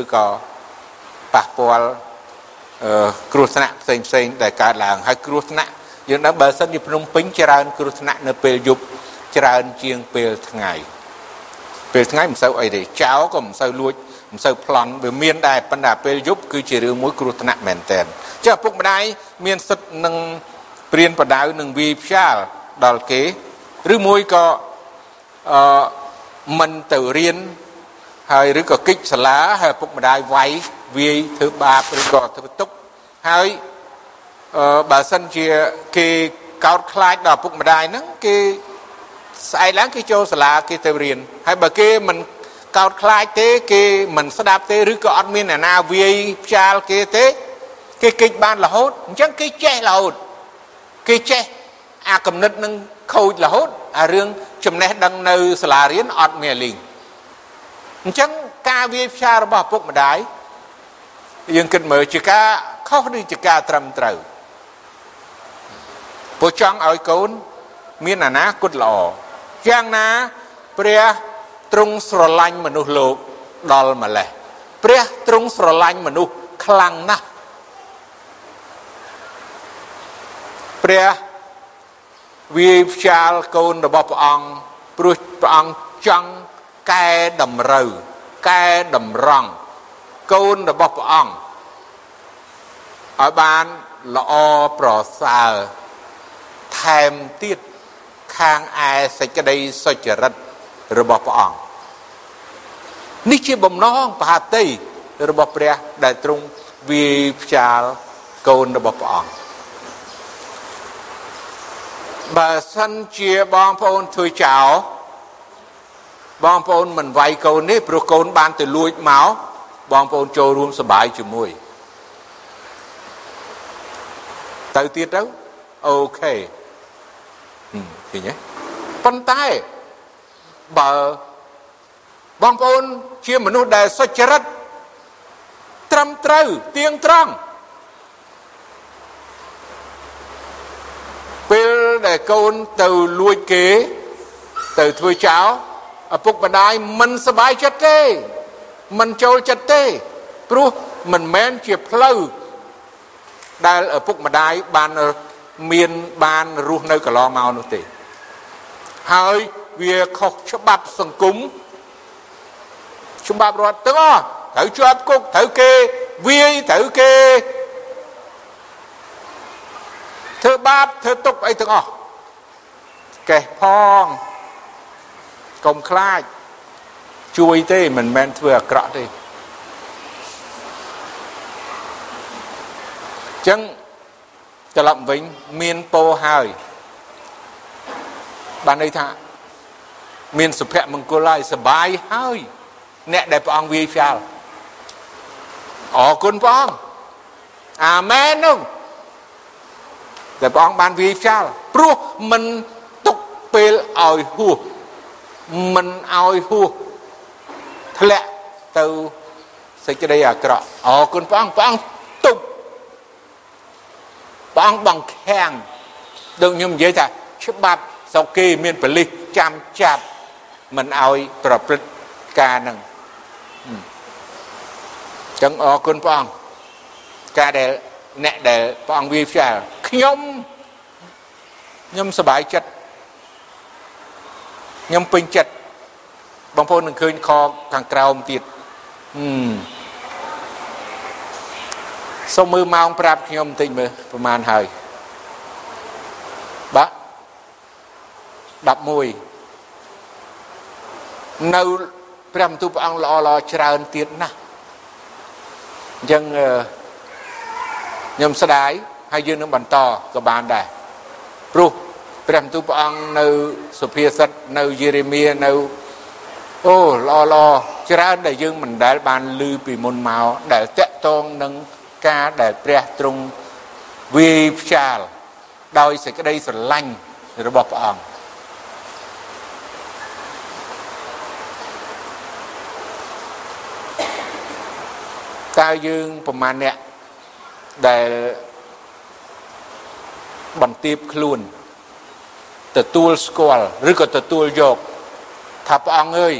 ឬក៏ប៉ះពាល់គ្រោះថ្នាក់ផ្សេងផ្សេងដែលកើតឡើងហើយគ្រោះថ្នាក់យើងដឹងបើសិនជាភ្នំពេញច្រើនគ្រោះថ្នាក់នៅពេលយប់ច្រើនជាងពេលថ្ងៃពេលថ្ងៃមិនសូវអីទេចៅក៏មិនសូវលួចមិនសូវប្លន់វាមានដែរប៉ុន្តែពេលយប់គឺជារឿងមួយគ្រោះថ្នាក់មែនតើចាឪពុកម្ដាយមានសិទ្ធនឹង ព្រៀនបដៅនឹងវាយផ្សាលដល់គេឬមួយក៏អឺមិនទៅរៀនហើយឬក៏គិចសាលាហើយឪពុកម្ដាយវាយវាយធ្វើបាបឬក៏ធ្វើទុកហើយអឺបើសិនជាគេកោតខ្លាចដល់ឪពុកម្ដាយហ្នឹងគេស្អែកឡើងគេចូលសាលាគេទៅរៀនហើយបើគេមិនកោតខ្លាចទេគេមិនស្ដាប់ទេឬក៏អត់មានអ្នកណាវាយផ្ចាលគេទេ គេគេចបានរហូតអញ្ចឹងគេចេះរហូត គេចេះអាកំណត់នឹងខូចរហូតអារឿងចំណេះដឹងនៅសាលារៀនអត់មានលីងអញ្ចឹងការវាយផ្សារបស់ពុកម្ដាយយើងគិតមើលជាការខុសឬជាការត្រឹមត្រូវព្រោះចង់ឲ្យកូនមានអនាគតល្អយ៉ាងណាព្រះទ្រង់ស្រឡាញ់មនុស្សលោកដល់ម្លេះព្រះទ្រង់ស្រឡាញ់មនុស្សខ្លាំងណាស់ ព្រះវាយផ្ចាលកូនរបស់ព្រះអង្គព្រោះព្រះអង្គចង់កែតម្រូវកែតម្រង់កូនរបស់ព្រះអង្គឲ្យបានល្អប្រសើរថែមទៀតខាងឯសេចក្តីសុចរិតរបស់ព្រះអង្គនេះជាបំណងបហាតីរបស់ព្រះដែលទ្រង់វាយផ្ចាលកូនរបស់ព្រះអង្គ បើសិនជាបងប្អូនធ្វើចោលបងប្អូនមិនវាយកូននេះព្រោះកូនបានទៅលួចមកបងប្អូនចូលរួមសបាយជាមួយទៅទៀតទៅអូខេឃើញទេប៉ុន្តែបើបងប្អូនជាមនុស្សដែលសុចរិតត្រឹមត្រូវទៀងត្រង់ តែកូនទៅលួចគេ ទៅធ្វើចោលឪពុកម្ដាយមិនសប្បាយចិត្តទេមិនចូលចិត្តទេ ព្រោះមិនមែនជាផ្លូវដែលឪពុកម្ដាយបានមានបានរស់នៅកន្លងមកនោះទេ ហើយវាខុសច្បាប់សង្គមច្បាប់រដ្ឋទាំងអស់ត្រូវជាប់គុកត្រូវគេវាយត្រូវគេធ្វើបាបធ្វើទុកអីទាំងអស់ កេះផងកុំខ្លាចជួយទេមិនមែនធ្វើអាក្រក់ទេចឹងត្រឡប់វិញមានពោហើយបានន័យថាមានសុភមង្គលហើយសបាយហើយអ្នកដែលព្រះអង្គវាយផ្យាល់អរគុណព្រះអង្គអាមែននោះតែព្រះអង្គបានវាយផ្ចាល់ព្រោះមិនទុក ពេលឲ្យហួសមិនឲ្យហួសធ្លាក់ទៅសេចក្តីអាក្រក់អរគុណព្រះអង្គព្រះអង្គទុកព្រះអង្គបង្ខាំងដូចខ្ញុំនិយាយថាច្បាប់សោគេមានបលិសចាំចាប់មិនឲ្យប្រព្រឹត្តការនឹងចឹងអរគុណព្រះអង្គការដែលអ្នកដែលព្រះអង្គវាយផ្ចាល់ខ្ញុំខ្ញុំសប្បាយចិត្ត ខ្ញុំពេញចិត្តបងប្អូននឹងឃើញខខាងក្រោមទៀតសូមមើលម៉ោងប្រាប់ខ្ញុំបន្តិចមើលប្រហែលហើយបាទ11នៅព្រះបន្ទូលព្រះអង្គល្អល្អច្រើនទៀតណាស់អញ្ចឹងខ្ញុំស្ដាយហើយយើងនឹងបន្តក៏បានដែរព្រោះ ព្រះបន្ទូលព្រះអង្គនៅសុភាសិតនៅយេរេមៀនៅអូល្អល្អច្រើនដែលយើងមិនដែលបានឮពីមុនមកដែលតកតងនឹងការដែលព្រះទ្រង់វាយផ្ចាលដោយសេចក្តីស្រឡាញ់របស់ព្រះអង្គតើយើងប្រមាណអ្នកដែលបន្ទាបខ្លួន ទទួលស្គាល់ឬក៏ទទួលយកថាព្រះអង្គអើយ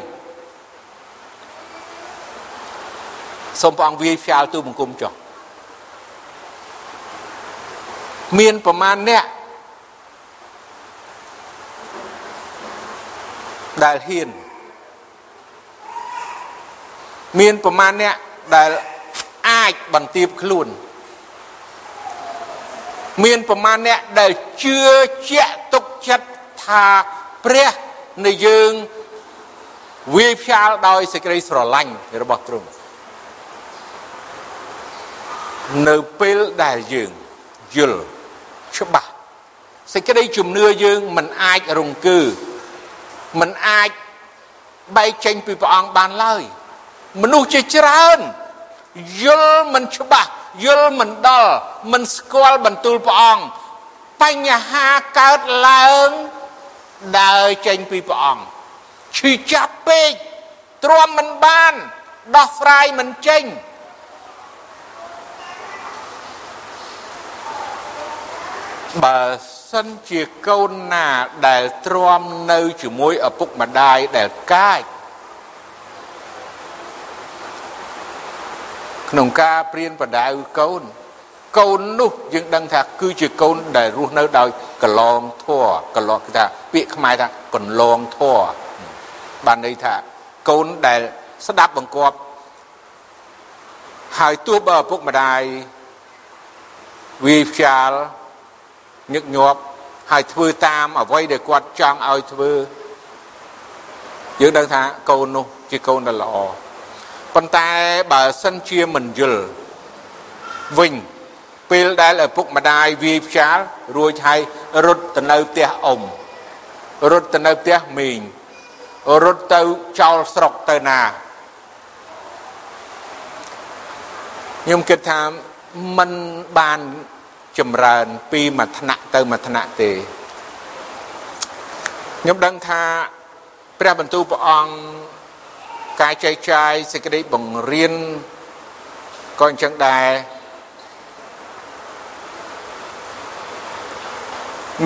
សូមព្រះអង្គវាយផ្សាលទូបង្គំចុះមានប្រមាណអ្នកដែលហ៊ានមានប្រមាណអ្នកដែលអាចបន្ទាបខ្លួន មានប្រមាណអ្នកដែលជឿជាក់ ទុកចិត្តថាព្រះនៃយើងវាយផ្សាលដោយសេចក្តីស្រឡាញ់របស់ទ្រង់នៅពេលដែលយើងយល់ច្បាស់សេចក្តីជំនឿយើងមិនអាចរង្គើមិនអាចបែកចេញពីព្រះអង្គបានឡើយមនុស្សជាច្រើនយល់មិនច្បាស់យល់មិនដល់មិនស្គាល់បន្ទូលព្រះអង្គ បញ្ហាកើតឡើងដើរចេញពីព្រះអង្គឈឺចាប់ពេកទ្រាំមិនបានដោះស្រាយមិនចេញបើសិនជាកូនណាដែលទ្រាំនៅជាមួយឪពុកម្ដាយដែលកាចក្នុងការព្រៀនបដៅកូន កូននោះយើងដឹងថាគឺជាកូនដែលរស់នៅដោយកលងធัวកលងគេថាពាក្យខ្មែរថាកន្លងធัวបានន័យថាកូនដែលស្ដាប់បង្គាប់ហើយទោះបើឪពុកម្ដាយវាផ្ចាលញឹកញាប់ហើយធ្វើតាមអ្វីដែលគាត់ចង់ឲ្យធ្វើយើងដឹងថាកូននោះជាកូនដែលល្អប៉ុន្តែបើសិនជាមិនយល់វិញ ពេលដែលឪពុកម្ដាយវាយផ្ចាលរួចហើយរត់ទៅនៅផ្ទះអ៊ំរត់ទៅនៅផ្ទះមីងរត់ទៅចោលស្រុកទៅណាខ្ញុំគិតថាมันបានចម្រើនពីមួយថ្នាក់ទៅមួយថ្នាក់ទេខ្ញុំដឹងថាព្រះបន្ទូលព្រះអង្គការចែកចាយសេចក្តីបង្រៀនក៏អញ្ចឹងដែរ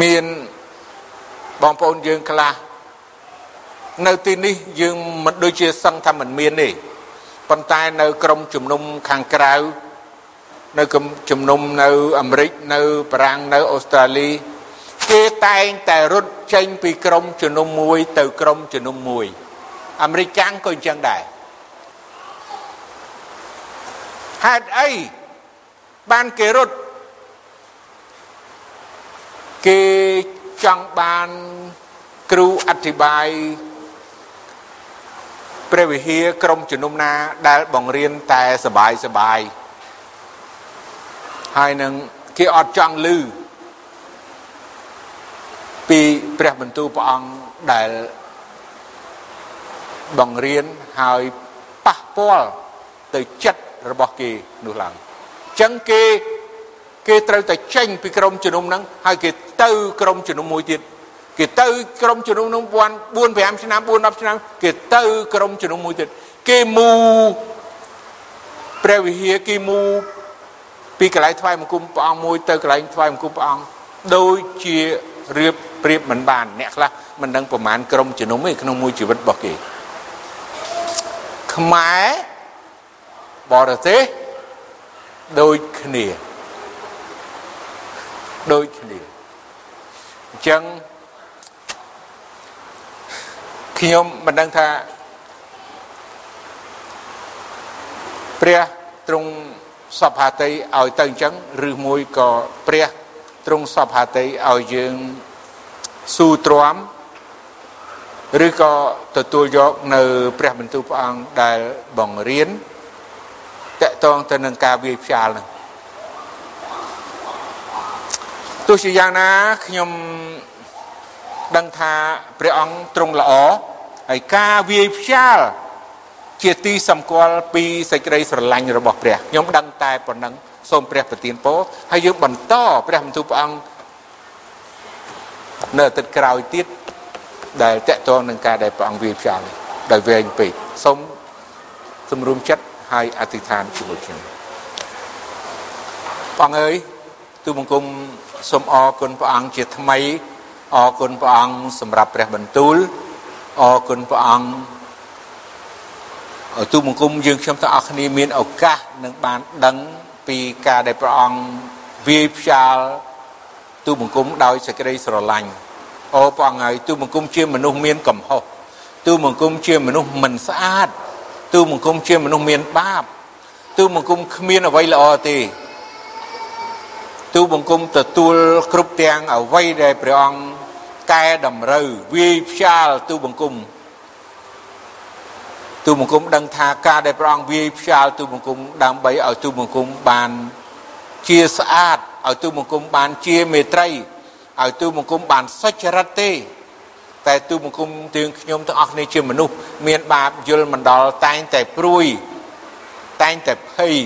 មានបងប្អូនយើងខ្លះនៅទីនេះយើងមិនដូចជាសឹងថាមិនមានទេប៉ុន្តែនៅក្រមជំនុំខាងក្រៅនៅជំនុំនៅអាមេរិកនៅបារាំងនៅអូស្ត្រាលីគេតែងតែរត់ចេញពីក្រមជំនុំមួយទៅក្រមជំនុំមួយអាមេរិកកាំងក៏អញ្ចឹងដែរហេតុអីបានគេរត់ គេចង់បានគ្រូអធិប្បាយព្រះវិហារក្រុមជំនុំណាដែលបង្រៀនតែសបាយសបាយហើយនឹងគេអត់ចង់ឮពីព្រះបន្ទូលព្រះអង្គដែលបង្រៀនហើយប៉ះពាល់ទៅចិត្តរបស់គេនោះឡើយអញ្ចឹងគេ គេត្រូវតែចេញពីក្រុមជំនុំហ្នឹងហើយគេទៅក្រុមជំនុំមួយទៀតគេទៅក្រុមជំនុំនោះ4 5ឆ្នាំ4 10ឆ្នាំគេទៅក្រុមជំនុំមួយទៀតគេមូព្រះវិហារគេមូពីកន្លែងថ្វាយបង្គំព្រះអង្គមួយទៅកន្លែងថ្វាយបង្គំព្រះអង្គដូចជារៀបប្រៀបមិនបានអ្នកខ្លះមិនដឹងប្រមាណក្រុមជំនុំទេក្នុងមួយជីវិតរបស់គេខ្មែរបរទេសដូចគ្នា ដូចគ្នាអញ្ចឹងខ្ញុំមិនដឹងថាព្រះទ្រង់សពហាតីឲ្យទៅអញ្ចឹងឬមួយក៏ព្រះទ្រង់សពហាតីឲ្យយើងស៊ូទ្រាំឬក៏ទទួលយកនៅ ព្រះបន្ទូលព្រះអង្គដែលបង្រៀនតកតងទៅនឹងការវាយផ្ចាលនឹង ទោះជាយ៉ាងណាខ្ញុំដឹងថាព្រះអង្គទ្រង់ល្អហើយការវាយផ្ចាលជាទីសម្គាល់ពីសេចក្តីស្រឡាញ់របស់ព្រះខ្ញុំដឹងតែប៉ុណ្ណឹងសូមព្រះប្រទានពរហើយយើងបន្តព្រះបន្ទូលព្រះអង្គនៅអាទិត្យក្រោយទៀតដែលតកតងនឹងការដែលព្រះអង្គវាយផ្ចាលដោយវែងពេកសូមសម្រុំចិត្តហើយអធិដ្ឋានជាមួយខ្ញុំបងអើយទូបង្គំ សូមអរគុណព្រះអង្គជាថ្មីអរគុណព្រះអង្គសម្រាប់ព្រះបន្ទូលអរគុណព្រះអង្គទូបង្គំយើងខ្ញុំទាំងអស់គ្នាមានឱកាសនឹងបានដឹងពីការដែលព្រះអង្គវាយផ្ចាលទូបង្គំដោយសេចក្តីស្រឡាញ់អូព្រះអង្គហើយទូបង្គំជាមនុស្សមានកំហុសទូបង្គំជាមនុស្សមិនស្អាតទូបង្គំជាមនុស្សមានបាបទូបង្គំគ្មានអ្វីល្អទេ ទូបង្គំទទួលគ្រប់ទាំងអ្វីដែលព្រះអង្គកែតម្រូវវាយផ្ចាលទូបង្គំទូបង្គំដឹងថាការដែលព្រះអង្គវាយផ្ចាលទូបង្គំដើម្បីឲ្យទូបង្គំបានជាស្អាតឲ្យទូបង្គំបានជាមេត្រីឲ្យទូបង្គំបានសុចរិតទេ តែទូបង្គំទាំងខ្ញុំទាំងអស់គ្នាជាមនុស្សមានបាបយល់មិនដល់តែងតែព្រួយតែងតែភ័យ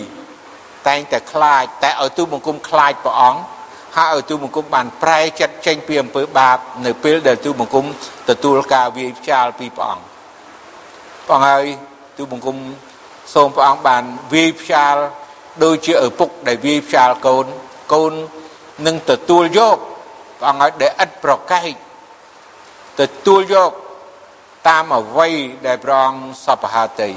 តែងតែខ្លាចតែឲ្យទូបង្គំខ្លាចព្រះអង្គហើយឲ្យទូបង្គំបានប្រែចិត្តចេញពីអំពើបាប នៅពេលដែលទូបង្គំទទួលការវាយផ្ចាលពីព្រះអង្គព្រះអង្គហើយទូបង្គំសូមព្រះអង្គបានវាយផ្ចាលដូចជាឪពុកដែលវាយផ្ចាលកូនកូននឹងទទួលយកព្រះអង្គឲ្យដែលឥតប្រកែកទទួលយកតាមអវ័យដែលព្រះអង្គសពហាតី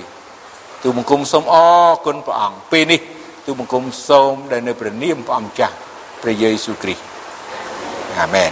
ទូបង្គំសូមអរគុណព្រះអង្គពេលនេះ ទូបង្គំសូមដែលនៅព្រះនាមព្រះអង្គចាស់ព្រះយេស៊ូវគ្រីស្ទអាមែន